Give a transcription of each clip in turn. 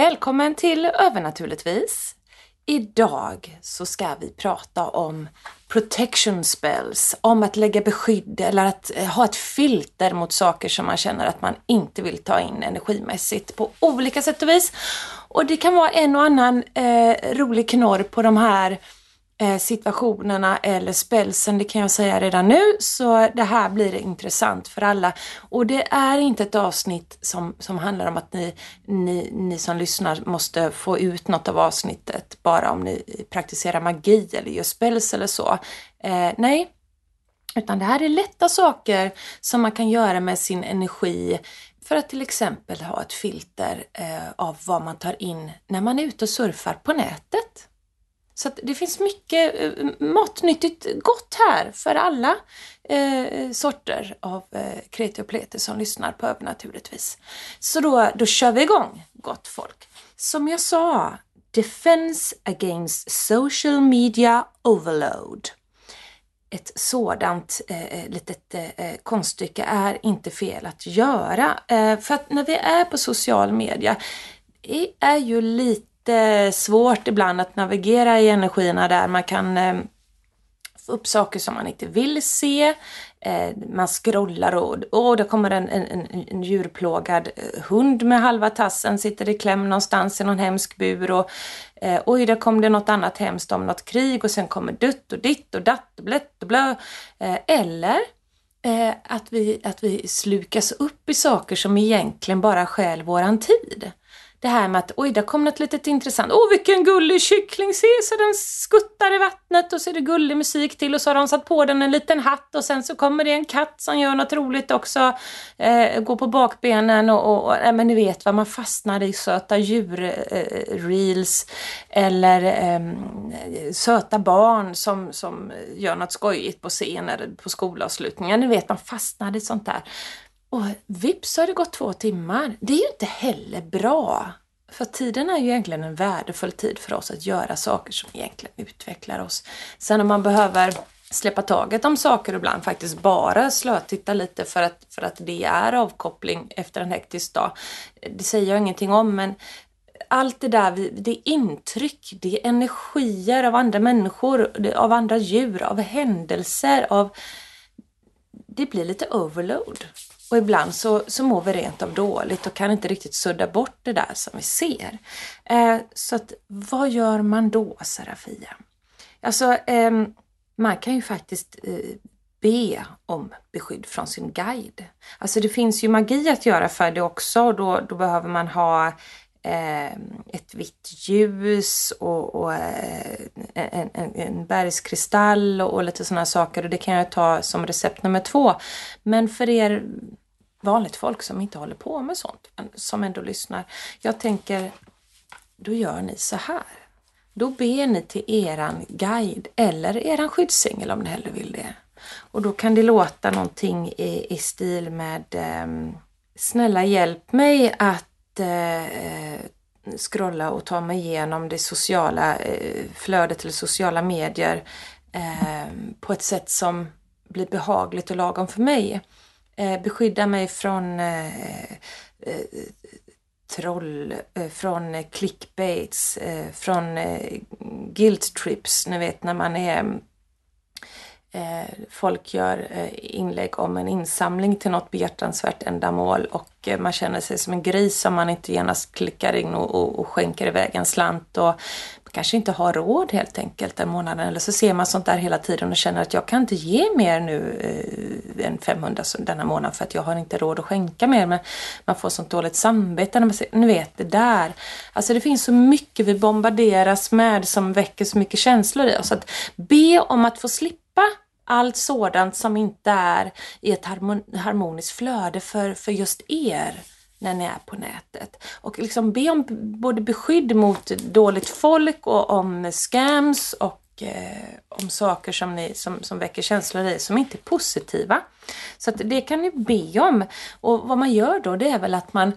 Välkommen till Övernaturligtvis. Idag så ska vi prata om protection spells, om att lägga beskydd eller att eh, ha ett filter mot saker som man känner att man inte vill ta in energimässigt på olika sätt och vis. Och det kan vara en och annan eh, rolig knorr på de här eh, Eh, situationerna eller spelsen, det kan jag säga redan nu. Så det här blir intressant för alla. Och det är inte ett avsnitt som, som handlar om att ni, ni, ni som lyssnar måste få ut något av avsnittet bara om ni praktiserar magi eller gör spels eller så. Eh, nej, utan det här är lätta saker som man kan göra med sin energi för att till exempel ha ett filter eh, av vad man tar in när man är ute och surfar på nätet. Så att det finns mycket eh, matnyttigt gott här för alla eh, sorter av eh, kreti och pleti som lyssnar på ÖB naturligtvis. Så då, då kör vi igång, gott folk. Som jag sa, Defense Against Social Media Overload. Ett sådant eh, eh litet eh, eh, konststycke är inte fel att göra. Eh, för att när vi är på social media, det är ju lite svårt ibland att navigera i energierna där. Man kan eh, få upp saker som man inte vill se. Eh, man scrollar och oh, det kommer en, en, en djurplågad eh, hund med halva tassen, sitter i kläm någonstans i någon hemsk bur och eh, oj, där kom det något annat hemskt om något krig och sen kommer dutt och ditt och datt och blött och blö. Eh, eller eh, att, vi, att vi slukas upp i saker som egentligen bara stjäl våran tid det här med att oj, där kom något litet intressant. Åh, vilken gullig kyckling! Se så den skuttar i vattnet och så är det gullig musik till och så har de satt på den en liten hatt och sen så kommer det en katt som gör något roligt också. Eh, går på bakbenen och, och, och nej, men ni vet vad man fastnar i söta djur-reels eh, eller eh, söta barn som, som gör något skojigt på scen eller på skolavslutningar. Ni vet, man fastnar i sånt där. Och vips har det gått två timmar. Det är ju inte heller bra. För tiden är ju egentligen en värdefull tid för oss att göra saker som egentligen utvecklar oss. Sen om man behöver släppa taget om saker ibland, faktiskt bara slötitta lite för att, för att det är avkoppling efter en hektisk dag. Det säger jag ingenting om, men allt det där, det är intryck, det är energier av andra människor, av andra djur, av händelser, av... Det blir lite overload. Och ibland så, så mår vi rent av dåligt och kan inte riktigt sudda bort det där som vi ser. Eh, så att, vad gör man då, Serafia? Alltså, eh, man kan ju faktiskt eh, be om beskydd från sin guide. Alltså det finns ju magi att göra för det också och då, då behöver man ha eh, ett vitt ljus och, och eh, en, en, en bergskristall och, och lite sådana saker och det kan jag ta som recept nummer två. Men för er vanligt folk som inte håller på med sånt, som ändå lyssnar. Jag tänker, då gör ni så här. Då ber ni till eran guide eller eran skyddsängel om ni hellre vill det. Och då kan det låta någonting i, i stil med eh, Snälla hjälp mig att eh, scrolla och ta mig igenom det sociala eh, flödet eller sociala medier eh, på ett sätt som blir behagligt och lagom för mig eh, beskydda mig från eh, eh troll, eh, från clickbaits, eh, från eh, guilt trips, ni vet när man är eh, folk gör eh, inlägg om en insamling till något behjärtansvärt ändamål och man känner sig som en gris om man inte genast klickar in och, och, och skänker iväg en slant och kanske inte har råd helt enkelt den månaden. Eller så ser man sånt där hela tiden och känner att jag kan inte ge mer nu eh, än 500 denna månad för att jag har inte råd att skänka mer. Men man får sånt dåligt samvete när man säger, ni vet det där. Alltså det finns så mycket vi bombarderas med som väcker så mycket känslor i oss. Att be om att få slippa allt sådant som inte är i ett harmoniskt flöde för, för just er när ni är på nätet. Och liksom be om både beskydd mot dåligt folk och om scams och eh, om saker som, ni, som, som väcker känslor i som inte är positiva. Så det kan ni be om. Och vad man gör då det är väl att man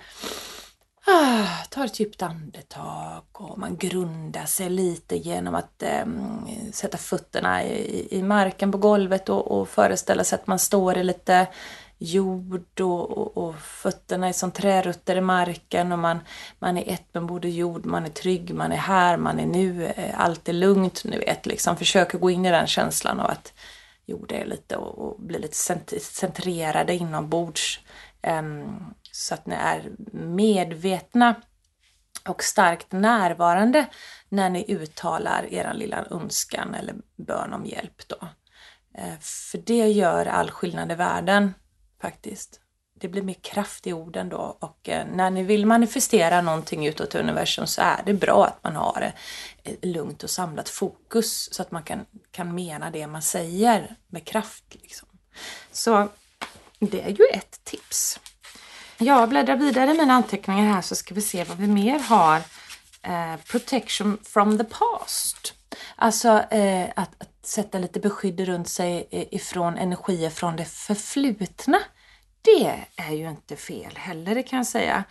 ah, tar ett djupt andetag och man grundar sig lite genom att eh, sätta fötterna i, i marken på golvet och, och föreställa sig att man står i lite jord och, och, och, fötterna är som trärötter i marken och man, man är ett med både jord, man är trygg, man är här, man är nu, eh, allt är lugnt, ni vet liksom. Försöker gå in i den känslan av att jord är lite och, och bli lite centrerade inombords. Um, så att ni är medvetna och starkt närvarande när ni uttalar er lilla önskan eller bön om hjälp då. Eh, för det gör all skillnad i världen faktiskt. Det blir mer kraft i orden då och eh, när ni vill manifestera någonting utåt universum så är det bra att man har ett lugnt och samlat fokus så att man kan, kan mena det man säger med kraft. Liksom. Så det är ju ett tips. Jag bläddrar vidare i mina anteckningar här så ska vi se vad vi mer har. Eh, protection from the past. Alltså eh, att, att, sätta lite beskydd runt sig ifrån energier från det förflutna. Det är ju inte fel heller, det kan jag säga.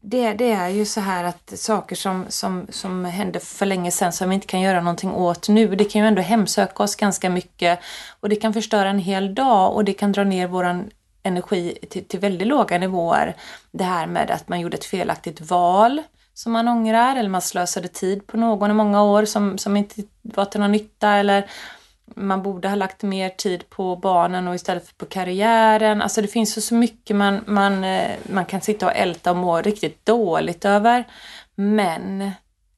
Det, det, är ju så här att saker som, som, som hände för länge sedan som vi inte kan göra någonting åt nu, det kan ju ändå hemsöka oss ganska mycket och det kan förstöra en hel dag och det kan dra ner våran energi till, till väldigt låga nivåer. Det här med att man gjorde ett felaktigt val som man ångrar eller man slösade tid på någon i många år som, som inte var till någon nytta eller man borde ha lagt mer tid på barnen och istället för på karriären. Alltså det finns så mycket man, man, eh, man kan sitta och älta och må riktigt dåligt över. Men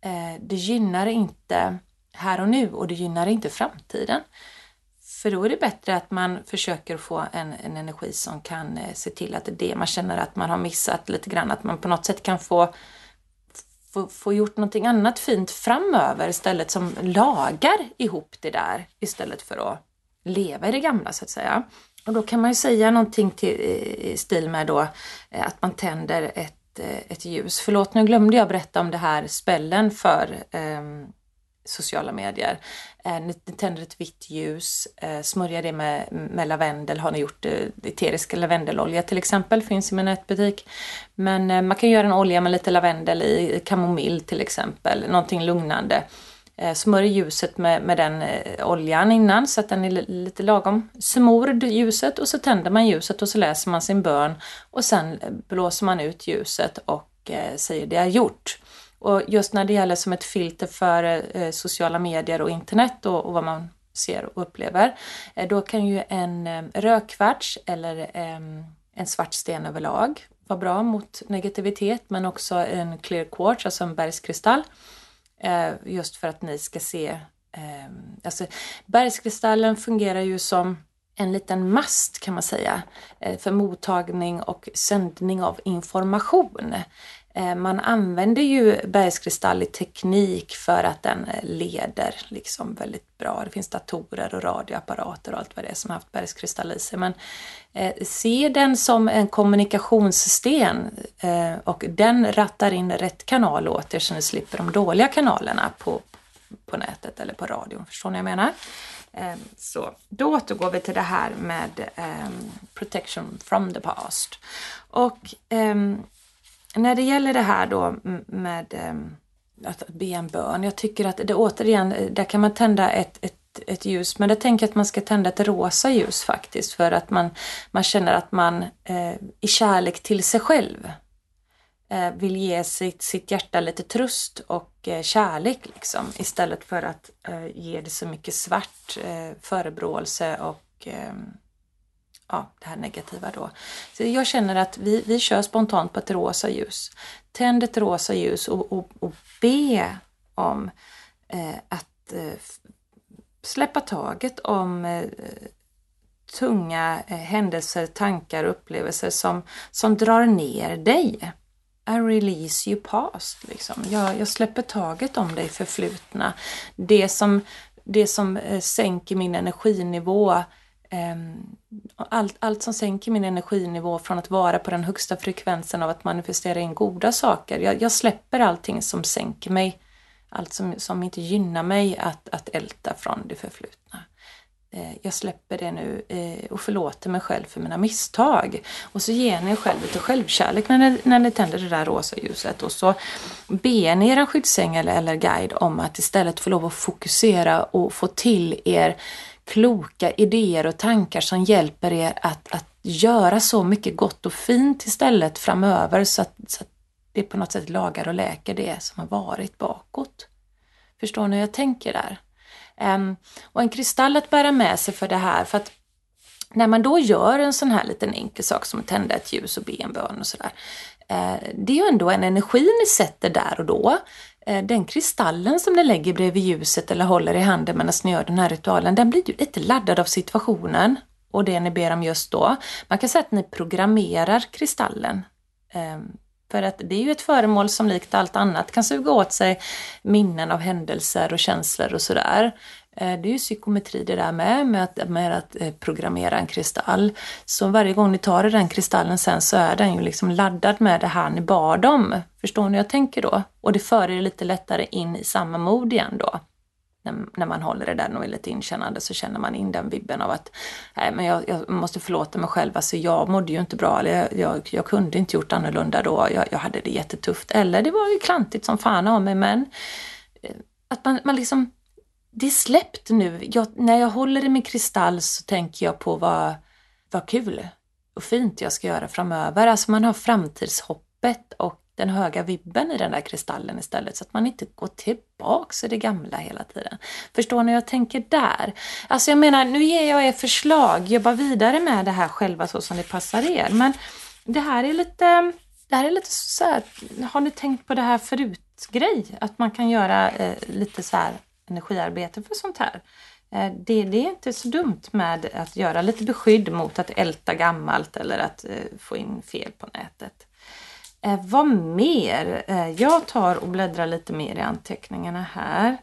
eh, det gynnar inte här och nu och det gynnar inte framtiden. För då är det bättre att man försöker få en, en energi som kan eh, se till att det är det man känner att man har missat lite grann, att man på något sätt kan få få, få gjort någonting annat fint framöver istället som lagar ihop det där istället för att leva i det gamla så att säga. Och då kan man ju säga någonting till, i stil med då eh, att man tänder ett, eh, ett ljus. Förlåt, nu glömde jag berätta om det här spällen för um, sociala medier. Eh, ni tänder ett vitt ljus, eh, smörjer det med, med lavendel. Har ni gjort eh, eterisk lavendelolja till exempel, finns i min nätbutik. Men eh, man kan göra en olja med lite lavendel i, kamomill till exempel, någonting lugnande. Eh, Smörj ljuset med, med den eh, oljan innan så att den är lite lagom smord ljuset och så tänder man ljuset och så läser man sin bön och sen eh, blåser man ut ljuset och säger det är gjort. Och just när det gäller som ett filter för eh, sociala medier och internet och, och, vad man ser och upplever, eh, då kan ju en eh, rödkvarts eller eh, en svart sten överlag vara bra mot negativitet, men också en clear quartz, alltså en bergskristall, eh, just för att ni ska se eh, Alltså, bergskristallen fungerar ju som en liten mast kan man säga eh, för mottagning och sändning av information. Eh, man använder ju bergskristall i teknik för att den eh, leder liksom väldigt bra. Det finns datorer och radioapparater och allt vad det är som har haft bergskristall i sig. Men eh, se den som en kommunikationssten eh, och den rattar in rätt kanal åt er så ni slipper de dåliga kanalerna på, på nätet eller på radion. Förstår ni vad jag menar? Eh, så då återgår vi till det här med ehm, protection from the past. Och ehm, när det gäller det här då med ehm, att be en bön. Jag tycker att det återigen, där kan man tända ett, ett, ett ljus. Men jag tänker att man ska tända ett rosa ljus faktiskt. För att man, man känner att man eh, i kärlek till sig själv eh, vill ge sitt, sitt hjärta lite tröst och eh, kärlek liksom, istället för att eh, ge det så mycket svart eh, förebråelse och ehm, ja, det här negativa då. Så jag känner att vi, vi kör spontant på ett rosa ljus. Tänd ett rosa ljus och, och, och be om eh, att eh, släppa taget om eh, tunga eh, händelser, tankar och upplevelser som, som drar ner dig. I release you past. Liksom. Jag, jag släpper taget om dig förflutna. Det som, det som eh, sänker min energinivå Ehm, allt, allt som sänker min energinivå från att vara på den högsta frekvensen av att manifestera in goda saker. Jag, jag släpper allting som sänker mig. Allt som, som inte gynnar mig att, att älta från det förflutna. Ehm, jag släpper det nu eh, och förlåter mig själv för mina misstag. Och så ger ni er själv lite självkärlek när ni, när ni tänder det där rosa ljuset och så ber ni er skyddsängel eller guide om att istället få lov att fokusera och få till er kloka idéer och tankar som hjälper er att, att göra så mycket gott och fint istället framöver så att, så att det på något sätt lagar och läker det som har varit bakåt. Förstår ni hur jag tänker där? Um, och en kristall att bära med sig för det här, för att när man då gör en sån här liten enkel sak som att tända ett ljus och be en bön och sådär. Eh, det är ju ändå en energi ni sätter där och då. Eh, den kristallen som ni lägger bredvid ljuset eller håller i handen medan ni gör den här ritualen, den blir ju lite laddad av situationen och det ni ber om just då. Man kan säga att ni programmerar kristallen. Ehm, för att det är ju ett föremål som likt allt annat kan suga åt sig minnen av händelser och känslor och sådär. Eh, det är ju psykometri det där med, med att, med att eh, programmera en kristall. Så varje gång ni tar i den kristallen sen så är den ju liksom laddad med det här ni bad om. Förstår ni hur jag tänker då? Och det för er lite lättare in i samma mod igen då när, man håller det där och är lite inkännande så känner man in den vibben av att nej, men jag, jag måste förlåta mig själv. Alltså jag mådde ju inte bra. Eller jag, jag, jag kunde inte gjort annorlunda då. Jag, jag, hade det jättetufft. Eller det var ju klantigt som fan av mig. Men eh, att man, man liksom, det är släppt nu. Jag, när jag håller i min kristall så tänker jag på vad, vad kul och fint jag ska göra framöver. Alltså man har framtidshoppet och den höga vibben i den där kristallen istället så att man inte går tillbaks i det gamla hela tiden. Förstår ni hur jag tänker där? Alltså jag menar, nu ger jag er förslag, jobba vidare med det här själva så som det passar er. Men det här är lite, det här är lite så här, har ni tänkt på det här förut grej? Att man kan göra eh, lite så här energiarbete för sånt här. Eh, det, det, är inte så dumt med att göra lite beskydd mot att älta gammalt eller att eh, få in fel på nätet. Eh, vad mer? Jag tar och bläddrar lite mer i anteckningarna här.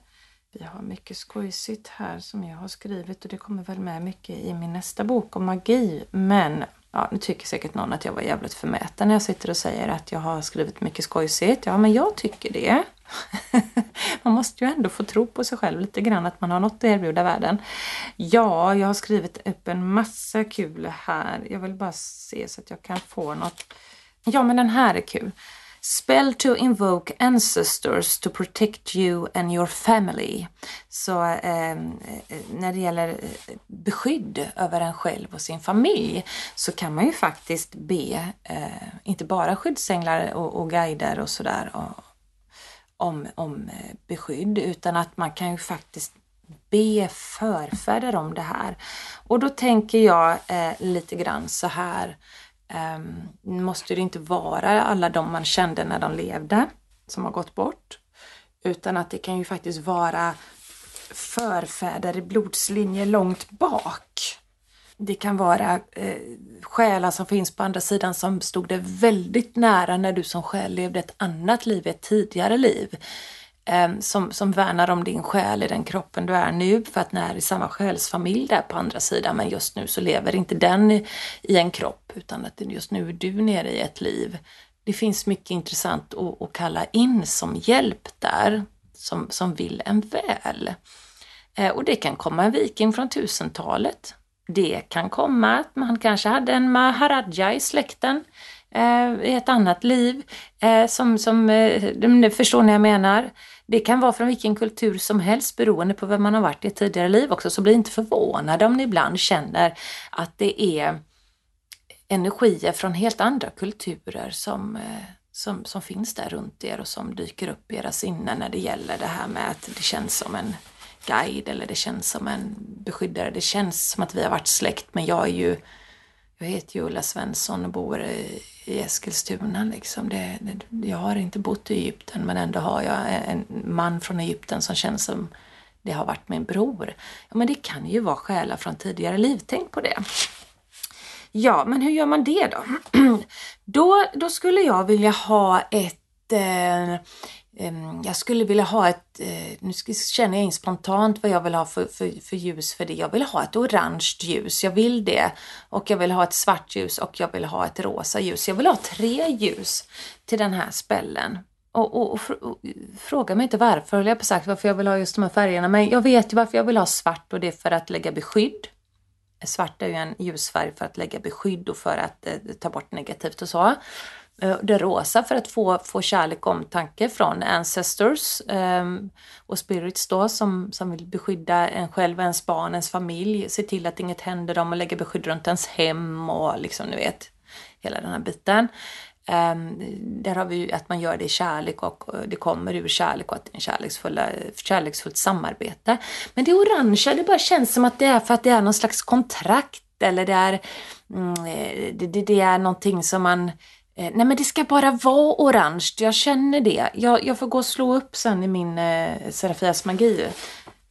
Vi har mycket skojsigt här som jag har skrivit och det kommer väl med mycket i min nästa bok om magi. Men ja, nu tycker säkert någon att jag var jävligt förmäten när jag sitter och säger att jag har skrivit mycket skojsigt. Ja, men jag tycker det. man måste ju ändå få tro på sig själv lite grann att man har något att erbjuda världen. Ja, jag har skrivit upp en massa kul här. Jag vill bara se så att jag kan få något Ja, men den här är kul. Spell to invoke ancestors to protect you and your family. Så ehm, eh, när det gäller eh, beskydd över en själv och sin familj så kan man ju faktiskt be, eh, inte bara skyddsänglar och, och guider och sådär om, om eh, beskydd utan att man kan ju faktiskt be förfäder om det här. Och då tänker jag eh, lite grann så här Um, måste det inte vara alla de man kände när de levde som har gått bort. Utan att det kan ju faktiskt vara förfäder i blodslinjer långt bak. Det kan vara eh, själar som finns på andra sidan som stod dig väldigt nära när du som själ levde ett annat liv, ett tidigare liv. Eh, som, som värnar om din själ i den kroppen du är nu för att ni är i samma själsfamilj där på andra sidan men just nu så lever inte den i, i en kropp utan att just nu är du nere i ett liv. Det finns mycket intressant att, att kalla in som hjälp där som, som vill en väl. Eh, och det kan komma en viking från tusentalet. Det kan komma att man kanske hade en maharaja i släkten eh, i ett annat liv. Eh, som, som, eh, förstår ni jag menar? Det kan vara från vilken kultur som helst beroende på vem man har varit i ett tidigare liv också. Så bli inte förvånade om ni ibland känner att det är energier från helt andra kulturer som, eh, som, som finns där runt er och som dyker upp i era sinnen när det gäller det här med att det känns som en guide eller det känns som en beskyddare. Det känns som att vi har varit släkt men jag är ju jag heter ju Ulla Svensson och bor i Eskilstuna. Liksom. Det, det, jag har inte bott i Egypten men ändå har jag en man från Egypten som känns som det har varit min bror. Ja, men det kan ju vara själar från tidigare liv. Tänk på det. Ja, men hur gör man det då? då, då skulle jag vilja ha ett eh, Ehm, jag skulle vilja ha ett, eh, nu känner jag in spontant vad jag vill ha för, för, för, ljus för det. Jag vill ha ett orange ljus, jag vill det. Och jag vill ha ett svart ljus och jag vill ha ett rosa ljus. Jag vill ha tre ljus till den här spällen. Och, och, och, och fråga mig inte varför, jag på sagt, varför jag vill ha just de här färgerna. Men jag vet ju varför jag vill ha svart och det är för att lägga beskydd. Svart är ju en ljusfärg för att lägga beskydd och för att eh, ta bort negativt och så. Eh, det rosa för att få, få kärlek och omtanke från ancestors um, och spirits då som, som vill beskydda en själv, ens barn, ens familj, se till att inget händer dem och lägga beskydd runt ens hem och liksom ni vet hela den här biten. Um, där har vi ju att man gör det i kärlek och det kommer ur kärlek och att det är en kärleksfulla, kärleksfullt samarbete. Men det orangea, det bara känns som att det är för att det är någon slags kontrakt eller det är, mm, eh, det, det, det är någonting som man Eh, Eh, nej men det ska bara vara orange, jag känner det. Jag, jag får gå och slå upp sen i min eh, Serafias magi.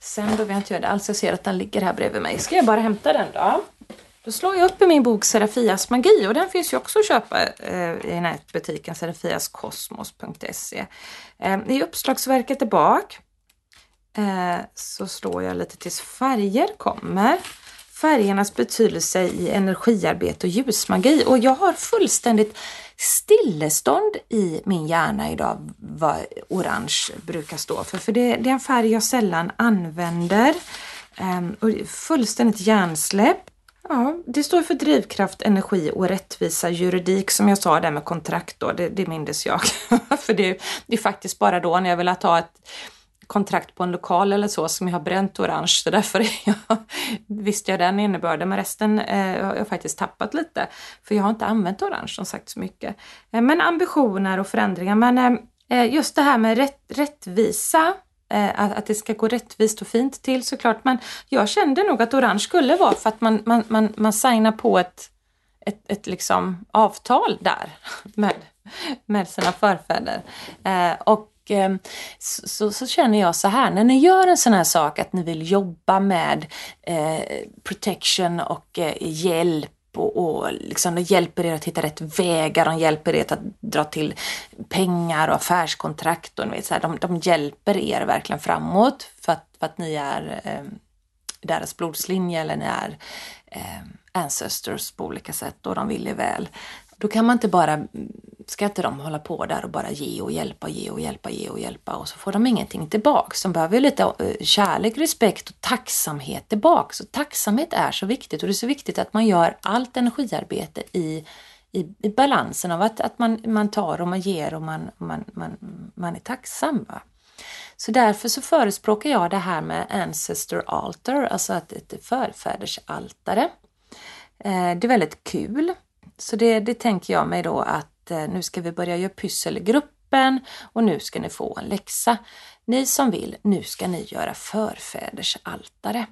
Sen behöver jag inte göra det alls, jag ser att den ligger här bredvid mig. Ska jag bara hämta den då? Då slår jag upp i min bok Serafias magi och den finns ju också att köpa eh, i nätbutiken serafiaskosmos.se. Eh, I uppslagsverket där bak eh, så slår jag lite tills färger kommer färgernas betydelse i energiarbete och ljusmagi och jag har fullständigt stillestånd i min hjärna idag vad orange brukar stå för. För det, det är en färg jag sällan använder. Um, och fullständigt hjärnsläpp. Ja, det står för drivkraft, energi och rättvisa juridik som jag sa där med kontrakt då, det, det mindes jag. för det, det, är faktiskt bara då när jag vill ha ett kontrakt på en lokal eller så som jag har bränt orange så därför jag, visste jag den innebörden men resten eh, har jag faktiskt tappat lite för jag har inte använt orange som sagt så mycket. Eh, men ambitioner och förändringar men eh, eh, just det här med rätt, rättvisa eh, att, att det ska gå rättvist och fint till såklart men jag kände nog att orange skulle vara för att man, man, man, man signar på ett, ett, ett liksom avtal där med, med sina förfäder. Eh, och Eh, så, så, känner jag så här, när ni gör en sån här sak att ni vill jobba med eh, protection och eh, hjälp och, och liksom, de hjälper er att hitta rätt vägar, de hjälper er att dra till pengar och affärskontrakt. Och, vet, så här, de, de hjälper er verkligen framåt för att, för att ni är eh, deras blodslinje eller ni är eh, ancestors på olika sätt och de vill er väl. Då kan man inte bara, ska inte de hålla på där och bara ge och hjälpa, ge och hjälpa, ge och hjälpa och så får de ingenting tillbaks. De behöver lite eh, kärlek, respekt och tacksamhet tillbaks. Och tacksamhet är så viktigt och det är så viktigt att man gör allt energiarbete i, i, i balansen av att, att man, man tar och man ger och man, man, man, man är tacksam. Va? Så därför så förespråkar jag det här med Ancestor Altar, alltså att ett förfädersaltare. Eh, det är väldigt kul. Så det, det tänker jag mig då att eh, nu ska vi börja göra pyssel i gruppen och nu ska ni få en läxa. Ni som vill, nu ska ni göra förfäders altare.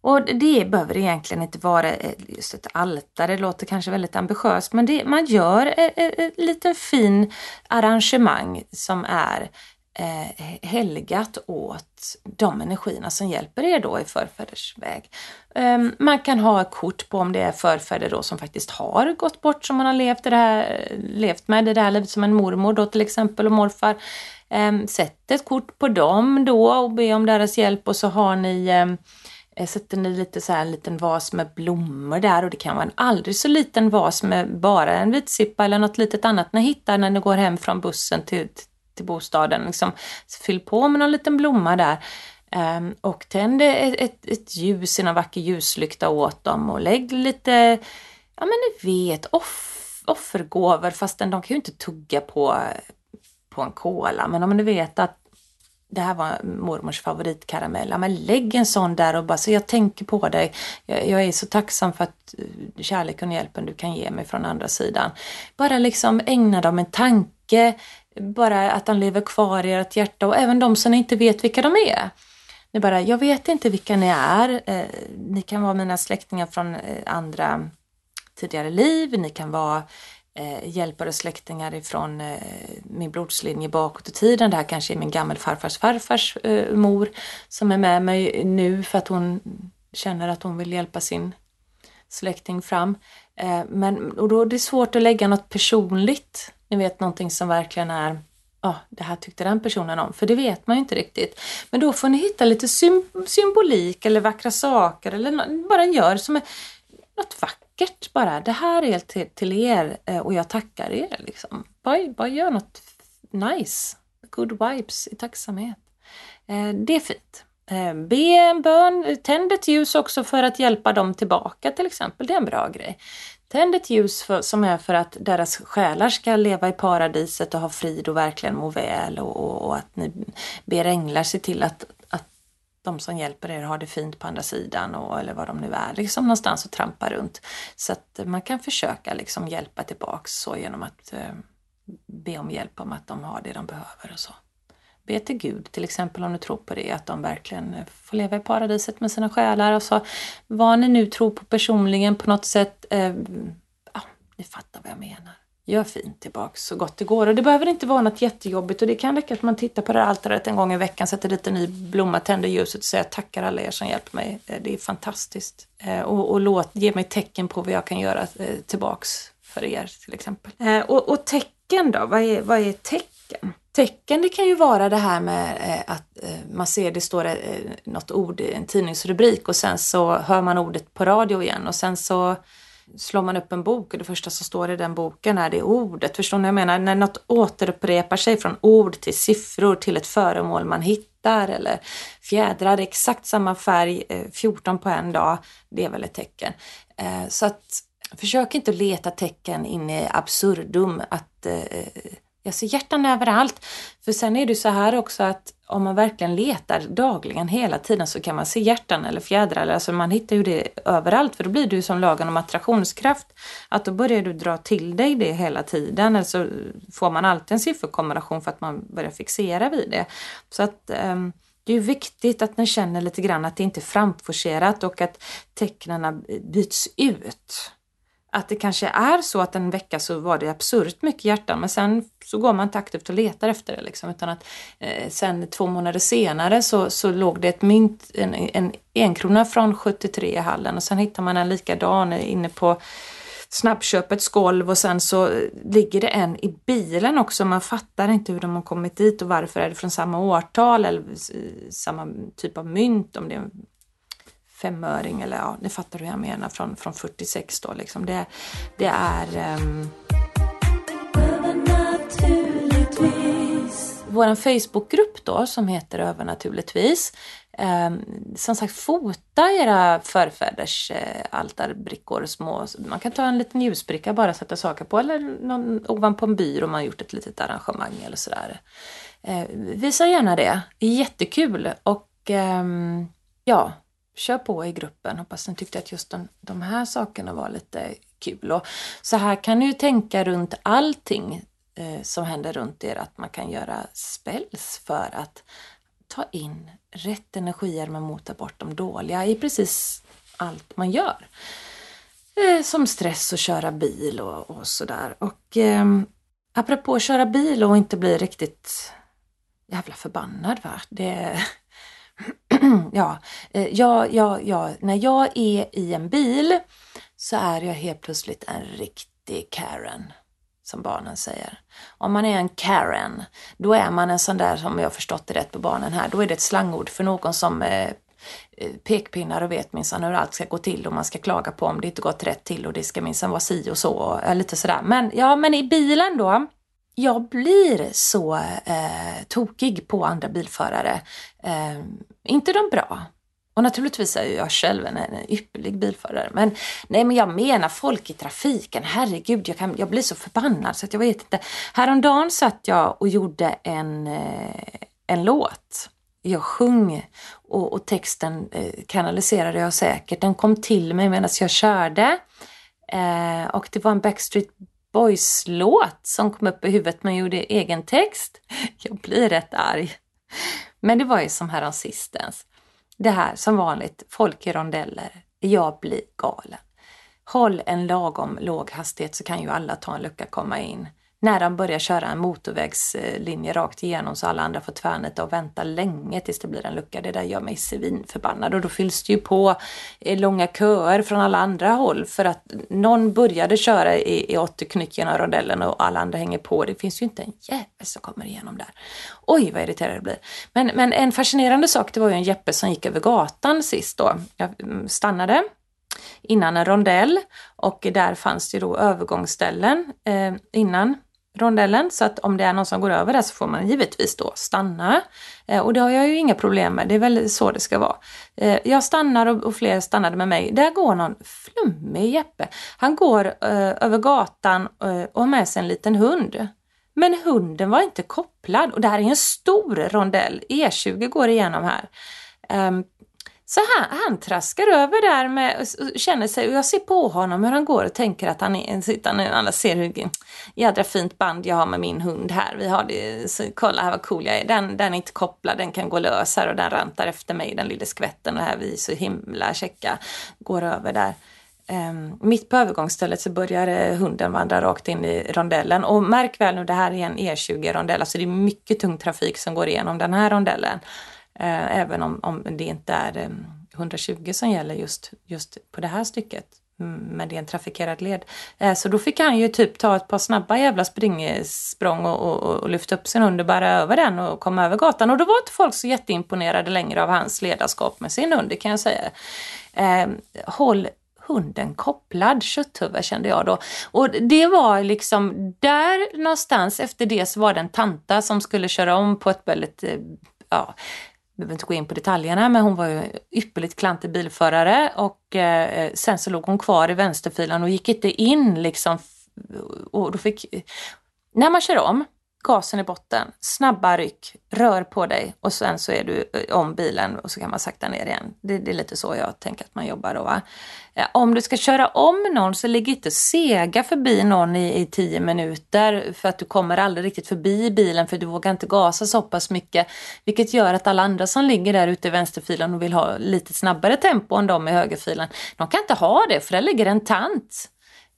Och det behöver egentligen inte vara eh, just ett altare, det låter kanske väldigt ambitiöst, men det, man gör ett liten fin arrangemang som är eh, helgat åt de energierna som hjälper er då i förfäders väg. Eh, man kan ha kort på om det är förfäder då som faktiskt har gått bort som man har levt, det här, levt med i det här livet som en mormor då till exempel och morfar. Eh, sätt ett kort på dem då och be om deras hjälp och så har ni ehm, eh, sätter ni lite så här en liten vas med blommor där och det kan vara en aldrig så liten vas med bara en vitsippa eller något litet annat ni hittar när ni går hem från bussen till, till bostaden. Liksom, fyll på med någon liten blomma där. Ehm, och tänd ett, ett, ett ljus i någon vacker ljuslykta åt dem och lägg lite, ja men ni vet, off, offergåvor fastän de kan ju inte tugga på, på en kola. Men om ni vet att det här var mormors favoritkaramell. Ja, men lägg en sån där och bara så jag tänker på dig. Jag, jag, är så tacksam för att eh, kärleken och hjälpen du kan ge mig från andra sidan. Bara liksom ägna dem en tanke. Bara att de lever kvar i ert hjärta och även de som inte vet vilka de är. Ni bara, jag vet inte vilka ni är. Eh, ni kan vara mina släktingar från eh, andra tidigare liv. Ni kan vara eh, hjälpare och släktingar ifrån eh, min blodslinje bakåt i tiden. Det här kanske är min gammelfarfars farfars eh, mor som är med mig nu för att hon känner att hon vill hjälpa sin släkting fram. Eh, men och då är det svårt att lägga något personligt. Ni vet någonting som verkligen är ja, oh, det här tyckte den personen om, för det vet man ju inte riktigt. Men då får ni hitta lite symbolik eller vackra saker eller bara gör som är något vackert bara. Det här är till, till er eh, och jag tackar er liksom. Bara, bara gör något nice. Good vibes i tacksamhet. Eh, det är fint. Eh, be en bön, tänd ett ljus också för att hjälpa dem tillbaka till exempel. Det är en bra grej. Tänd ett ljus för, som är för att deras själar ska leva i paradiset och ha frid och verkligen må väl och, och, och att ni ber änglar se till att, att de som hjälper er har det fint på andra sidan och, eller vad de nu är, liksom någonstans och trampa runt. Så att man kan försöka liksom hjälpa tillbaks så genom att eh, be om hjälp om att de har det de behöver och så be till Gud, till exempel om du tror på det, att de verkligen får leva i paradiset med sina själar. Alltså, vad ni nu tror på personligen på något sätt, eh, ja, ni fattar vad jag menar. Gör fint tillbaks så gott det går. Och det behöver inte vara något jättejobbigt och det kan räcka att man tittar på det här altaret en gång i veckan, sätter dit en ny blomma, tänder ljuset och säger tackar alla er som hjälper mig. Eh, det är fantastiskt. Eh, och, och låt, ge mig tecken på vad jag kan göra eh, tillbaks för er till exempel. Eh, och, och tecken då, vad är, vad är tecken? Tecken det kan ju vara det här med eh, att eh, man ser det står eh, något ord i en tidningsrubrik och sen så hör man ordet på radio igen och sen så slår man upp en bok och det första som står i den boken är det ordet. Förstår ni vad jag menar? När något återupprepar sig från ord till siffror till ett föremål man hittar eller fjädrar exakt samma färg 14 på en dag, det är väl ett tecken. Så att försök inte leta tecken in i absurdum att jag ser hjärtan överallt. För sen är det så här också att om man verkligen letar dagligen hela tiden så kan man se hjärtan eller fjädrar. Alltså man hittar ju det överallt för då blir det ju som lagen om attraktionskraft. Att då börjar du dra till dig det hela tiden eller så får man alltid en sifferkombination för att man börjar fixera vid det. Så att um, det är viktigt att man känner lite grann att det inte är framforcerat och att tecknen byts ut att det kanske är så att en vecka så var det absurt mycket hjärtan men sen så går man inte aktivt och letar efter det liksom utan att eh, sen två månader senare så, så låg det ett mynt, en, en enkrona från 73 i hallen och sen hittar man en likadan inne på snabbköpets golv och sen så eh, ligger det en i bilen också. Man fattar inte hur de har kommit dit och varför är det från samma årtal eller eh, samma typ av mynt om det är femöring eller ja, ni fattar hur jag menar från, från 46 då liksom. Det, det är um... Vår Facebookgrupp då som heter Övernaturligtvis um, ehm, som sagt fota era förfäders uh, altarbrickor små. Man kan ta en liten ljusbricka bara sätta saker på eller någon, ovanpå en byrå om man gjort ett litet arrangemang eller sådär. Uh, visa gärna det, det är jättekul och um, ja, kör på i gruppen. Hoppas ni tyckte att just de, de här sakerna var lite kul. Och så här kan ni ju tänka runt allting eh, som händer runt er, att man kan göra spells för att ta in rätt energier men mota bort de dåliga i precis allt man gör. Eh, som stress och köra bil och, och sådär. Och eh, apropå att köra bil och inte bli riktigt jävla förbannad va. Det, ja, eh, ja, ja, ja, när jag är i en bil så är jag helt plötsligt en riktig Karen, som barnen säger. Om man är en Karen, då är man en sån där, som jag förstått det rätt på barnen här, då är det ett slangord för någon som eh, eh pekpinnar och vet minsann hur allt ska gå till och man ska klaga på om det inte gått rätt till och det ska minsann vara si och så, och, eh, lite sådär. Men ja, men i bilen då, jag blir så eh, tokig på andra bilförare. Eh, inte de bra. Och naturligtvis är ju jag själv en, en ypperlig bilförare. Men nej, men jag menar folk i trafiken. Herregud, jag, kan, jag blir så förbannad så att jag vet inte. Häromdagen satt jag och gjorde en, eh, en låt. Jag sjöng och, och texten eh, kanaliserade jag säkert. Den kom till mig medan jag körde. Eh, och det var en Backstreet Boys-låt som kom upp i huvudet men gjorde egen text. Jag blir rätt arg. Men det var ju som häromsistens. Det här som vanligt, folk i rondeller. Jag blir galen. Håll en lagom låg hastighet så kan ju alla ta en lucka komma in när de börjar köra en motorvägslinje rakt igenom så alla andra får tvärnita och vänta länge tills det blir en lucka. Det där gör mig svinförbannad och då fylls det ju på långa köer från alla andra håll för att någon började köra i, i 80 knyck genom rondellen och alla andra hänger på. Det finns ju inte en jävel som kommer igenom där. Oj vad irriterad det blir. Men, men en fascinerande sak det var ju en Jeppe som gick över gatan sist då. Jag mm, stannade innan en rondell och där fanns det då övergångsställen eh, innan rondellen så att om det är någon som går över där så får man givetvis då stanna. Eh, och det har jag ju inga problem med, det är väl så det ska vara. Eh, jag stannar och, och fler stannade med mig. Där går någon flummig Jeppe. Han går eh, över gatan eh, och har med sig en liten hund. Men hunden var inte kopplad och det här är en stor rondell, E20 går igenom här. Ehm, så han, han traskar över där med, och känner sig, och jag ser på honom hur han går och tänker att han är, sitter nu, alla ser hur jädra fint band jag har med min hund här. Vi har det, så, kolla här vad cool jag är. Den, den är inte kopplad, den kan gå lös här och den rantar efter mig, den lilla skvätten och här vi är så himla checka. Går över där. Um, mitt på övergångsstället så börjar eh, hunden vandra rakt in i rondellen och märk väl nu det här är en E20 rondell, alltså det är mycket tung trafik som går igenom den här rondellen. Eh, även om, om det inte är eh, 120 som gäller just, just på det här stycket. Mm, men det är en trafikerad led. Eh, så då fick han ju typ ta ett par snabba jävla springsprång och, och, och lyfta upp sin hund och bära över den och komma över gatan. Och då var inte folk så jätteimponerade längre av hans ledarskap med sin hund, det kan jag säga. Eh, håll hunden kopplad, kötthuvud kände jag då. Och det var liksom där någonstans efter det så var det en tanta som skulle köra om på ett väldigt eh, ja, behöver inte gå in på detaljerna, men hon var ju ypperligt klantig bilförare och eh, sen så låg hon kvar i vänsterfilen och gick inte in liksom. Och då fick, när man kör om, gasen i botten, snabba ryck, rör på dig och sen så är du eh, om bilen och så kan man sakta ner igen. Det, det är lite så jag tänker att man jobbar då. Va? Eh, om du ska köra om någon så ligg inte sega förbi någon i, i tio minuter för att du kommer aldrig riktigt förbi bilen för du vågar inte gasa så pass mycket. Vilket gör att alla andra som ligger där ute i vänsterfilen och vill ha lite snabbare tempo än de i högerfilen, de kan inte ha det för där ligger en tant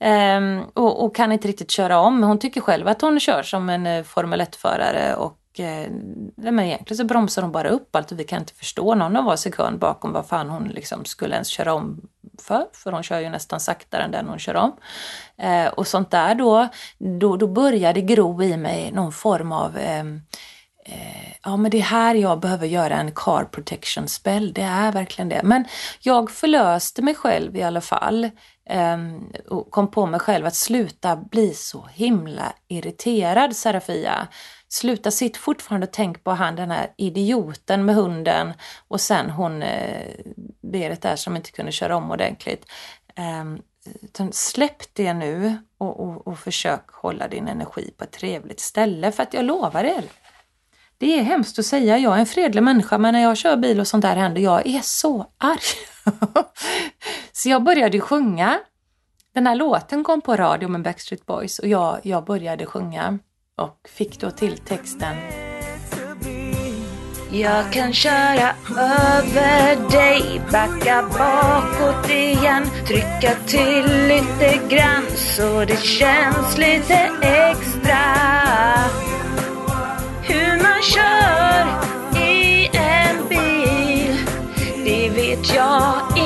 Um, och, och, kan inte riktigt köra om. Hon tycker själv att hon kör som en uh, Formel 1-förare och uh, men egentligen så bromsar hon bara upp allt och vi kan inte förstå någon av oss sekund bakom vad fan hon liksom skulle ens köra om för. För hon kör ju nästan saktare än den hon kör om. Uh, och sånt där då, då, då börjar det gro i mig någon form av um, ja men det är här jag behöver göra en car protection spell, det är verkligen det. Men jag förlöste mig själv i alla fall um, och kom på mig själv att sluta bli så himla irriterad Serafia. Sluta sitt fortfarande och tänk på han den här idioten med hunden och sen hon eh, Berit där som inte kunde köra om ordentligt. Um, släpp det nu och, och, och försök hålla din energi på ett trevligt ställe för att jag lovar er det är hemskt att säga, jag är en fredlig människa men när jag kör bil och sånt där händer, jag är så arg. så jag började sjunga. Den här låten kom på radio med Backstreet Boys och jag, jag började sjunga och fick då till texten jag kan köra över dig, backa bakåt igen, trycka till lite grann så det känns lite extra. Hur man kör i en bil, det vet jag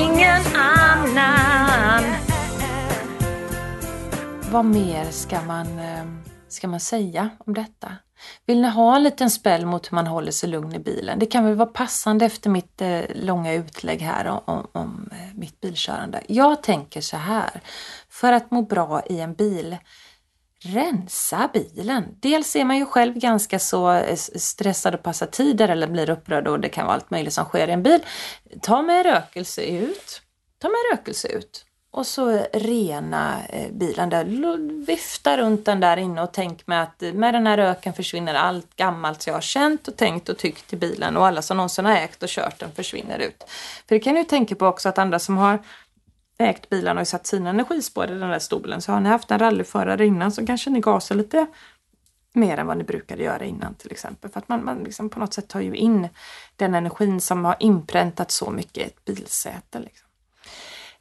Vad mer ska man, eh, ska man säga om detta? Vill ni ha en liten spel mot hur man håller sig lugn i bilen? Det kan väl vara passande efter mitt eh, långa utlägg här om, om, om eh, mitt bilkörande. Jag tänker så här, för att må bra i en bil rensa bilen. Dels är man ju själv ganska så eh, stressad och passar tider eller blir upprörd och det kan vara allt möjligt som sker i en bil. Ta med rökelse ut. Ta med rökelse ut. Och så rena eh, bilen där. Vifta runt den där inne och tänk med att eh, med den här röken försvinner allt gammalt jag har känt och tänkt och tyckt i bilen och alla som någonsin har ägt och kört den försvinner ut. För det kan du tänka på också att andra som har ägt bilen och satt sina energispår i den där stolen. Så har ni haft en rallyförare innan så kanske ni gasar lite mer än vad ni brukade göra innan till exempel. För att man, man liksom på något sätt tar ju in den energin som har inpräntat så mycket i ett bilsäte. Liksom.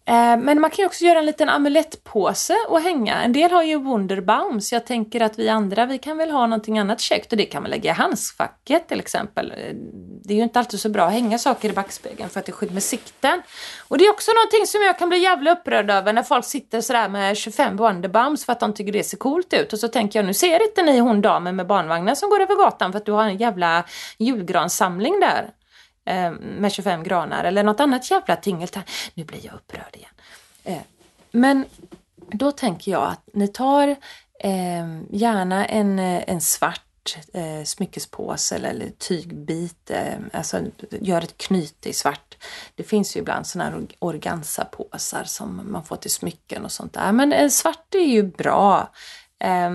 Eh, men man kan ju också göra en liten amulettpåse och hänga. En del har ju Wunderbaums. Jag tänker att vi andra, vi kan väl ha någonting annat käckt och det kan man lägga i handskfacket till exempel. Eh, det är ju inte alltid så bra att hänga saker i backspegeln för att det skyddar med sikten. Och det är också någonting som jag kan bli jävla upprörd över när folk sitter sådär med 25 Wunderbaums för att de tycker det ser coolt ut. Och så tänker jag, nu ser inte ni hon damen med barnvagnen som går över gatan för att du har en jävla julgransamling där. Eh, med 25 granar eller något annat jävla tingeltang. Nu blir jag upprörd igen. Eh, men då tänker jag att ni tar eh, gärna en, eh, en svart eh, smyckespåse eller, eller tygbit, eh, alltså gör ett knyte i svart. Det finns ju ibland sådana här organsapåsar som man får till smycken och sånt där. Men eh, svart är ju bra. Eh,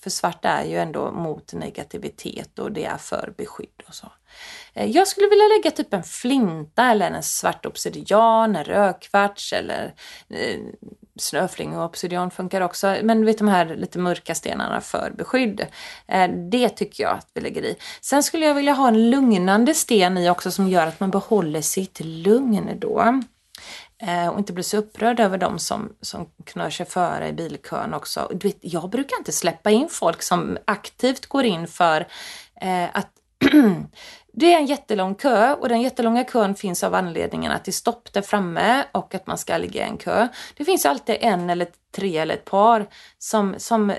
för svart är ju ändå mot negativitet och det är för beskydd och så. Eh, jag skulle vilja lägga typ en flinta eller en svart obsidian, en rödkvarts eller eh, snöfling och obsidian funkar också. Men vet de här lite mörka stenarna för beskydd. Eh, det tycker jag att vi lägger i. Sen skulle jag vilja ha en lugnande sten i också som gör att man behåller sitt lugn då. Och inte blir så upprörd över de som, som knör sig före i bilkön också. Du vet, jag brukar inte släppa in folk som aktivt går in för eh, att Det är en jättelång kö och den jättelånga kön finns av anledningen att det är stopp där framme och att man ska ligga i en kö. Det finns alltid en eller tre eller ett par som, som eh,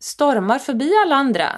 stormar förbi alla andra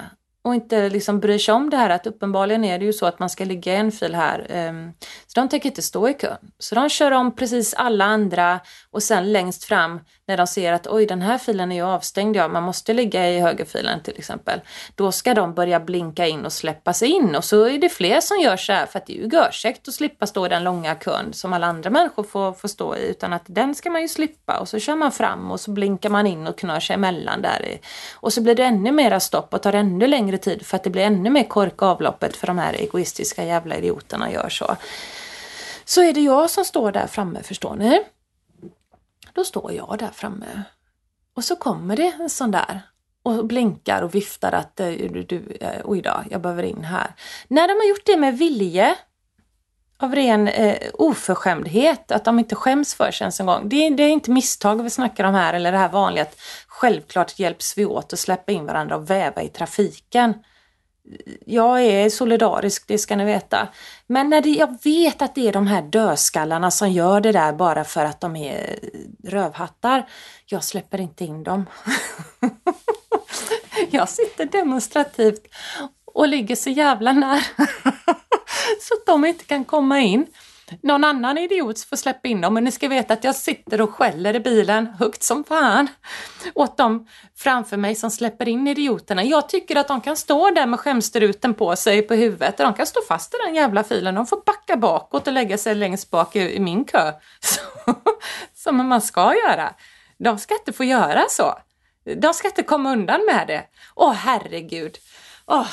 och inte liksom bryr sig om det här att uppenbarligen är det ju så att man ska ligga i en fil här. Ehm, så de tänker inte stå i kön. Så de kör om precis alla andra och sen längst fram när de ser att oj den här filen är ju avstängd, ja man måste ligga i högerfilen till exempel. Då ska de börja blinka in och släppa sig in och så är det fler som gör så här för att det är ju görsäkt att slippa stå i den långa kön som alla andra människor får, får stå i utan att den ska man ju slippa och så kör man fram och så blinkar man in och knör sig emellan där. Och så blir det ännu mera stopp och tar ännu längre tid för att det blir ännu mer kork avloppet för de här egoistiska jävla idioterna gör så. Så är det jag som står där framme förstår ni. Då står jag där framme. Och så kommer det en sån där och blinkar och viftar att eh, du, du, eh, oj då, jag behöver in här. När de har gjort det med vilje, av ren eh, oförskämdhet, att de inte skäms för sig ens en gång. Det, det är inte misstag vi snackar om här, eller det här vanliga att självklart hjälps vi åt att släppa in varandra och väva i trafiken jag är solidarisk, det ska ni veta. Men när det, jag vet att det är de här dödskallarna som gör det där bara för att de är rövhattar. Jag släpper inte in dem. jag sitter demonstrativt och ligger så jävla nära så att de inte kan komma in någon annan idiot får släppa in dem. Men ni ska veta att jag sitter och skäller i bilen högt som fan åt dem framför mig som släpper in idioterna. Jag tycker att de kan stå där med skämstruten på sig på huvudet. De kan stå fast i den jävla filen. De får backa bakåt och lägga sig längst bak i, i min kö. Så, som man ska göra. De ska inte få göra så. De ska inte komma undan med det. Åh herregud. Åh,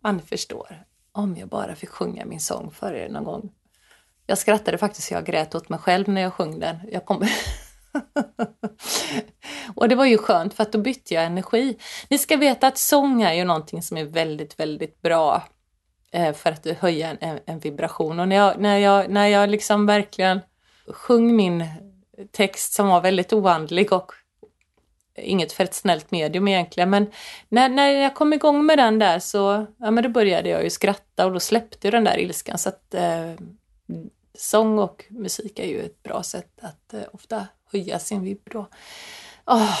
man förstår. Om jag bara fick sjunga min sång för er någon gång. Jag skrattade faktiskt, jag grät åt mig själv när jag sjöng den. Jag kom... och det var ju skönt för att då bytte jag energi. Ni ska veta att sång är ju någonting som är väldigt, väldigt bra eh, för att höja en, en, vibration. Och när jag, när, jag, när jag liksom verkligen sjöng min text som var väldigt oandlig och inget för ett snällt medium egentligen, men när, när jag kom igång med den där så ja, men då började jag ju skratta och då släppte den där ilskan. Så att, eh, sång och musik är ju ett bra sätt att eh, ofta höja sin vibb då. Oh,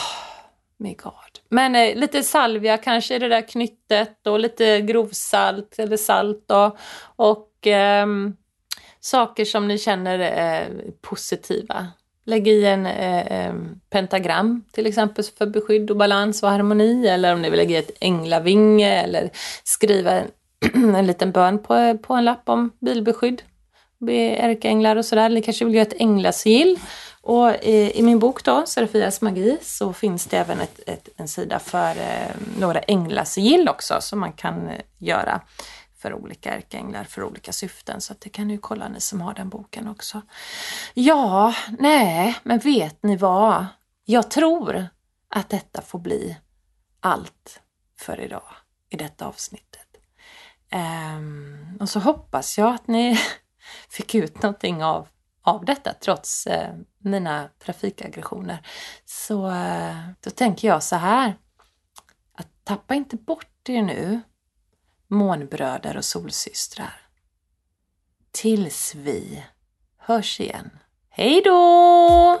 my God. Men eh, lite salvia kanske i det där knyttet och lite grovsalt eller salt då. Och eh, saker som ni känner är positiva. Lägg i en eh, ehm, pentagram till exempel för beskydd och balans och harmoni eller om ni vill lägga i ett änglavinge eller skriva en, en liten bön på, på en lapp om bilbeskydd ärkeänglar och sådär. Ni kanske vill göra ett änglasigill. Och i, i, min bok då, Serafias magi, så finns det även ett, ett, en sida för eh, några änglasigill också som man kan eh, göra för olika ärkeänglar för olika syften. Så att det kan ni ju kolla ni som har den boken också. Ja, nej, men vet ni vad? Jag tror att detta får bli allt för idag i detta avsnittet. Um, och så hoppas jag att ni fick ut någonting av, av detta trots eh, mina trafikaggressioner. Så eh, då tänker jag så här, att tappa inte bort er nu, månbröder och solsystrar. Tills vi hörs igen. Hej då!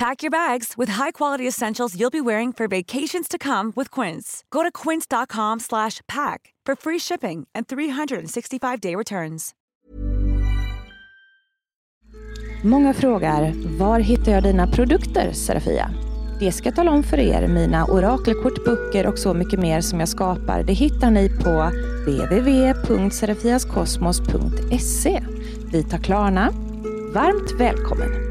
Pack your bags with high-quality essentials you'll be wearing for vacations to come with Quince. Go to quince.com/pack for free shipping and 365-day returns. Många frågar, var hittar jag dina produkter, Serafia? Det ska jag tala om för er. Mina orakelkort, böcker och så mycket mer som jag skapar, det hittar ni på www.serafiaskosmos.se. Vi tar Klarna. Varmt välkommen!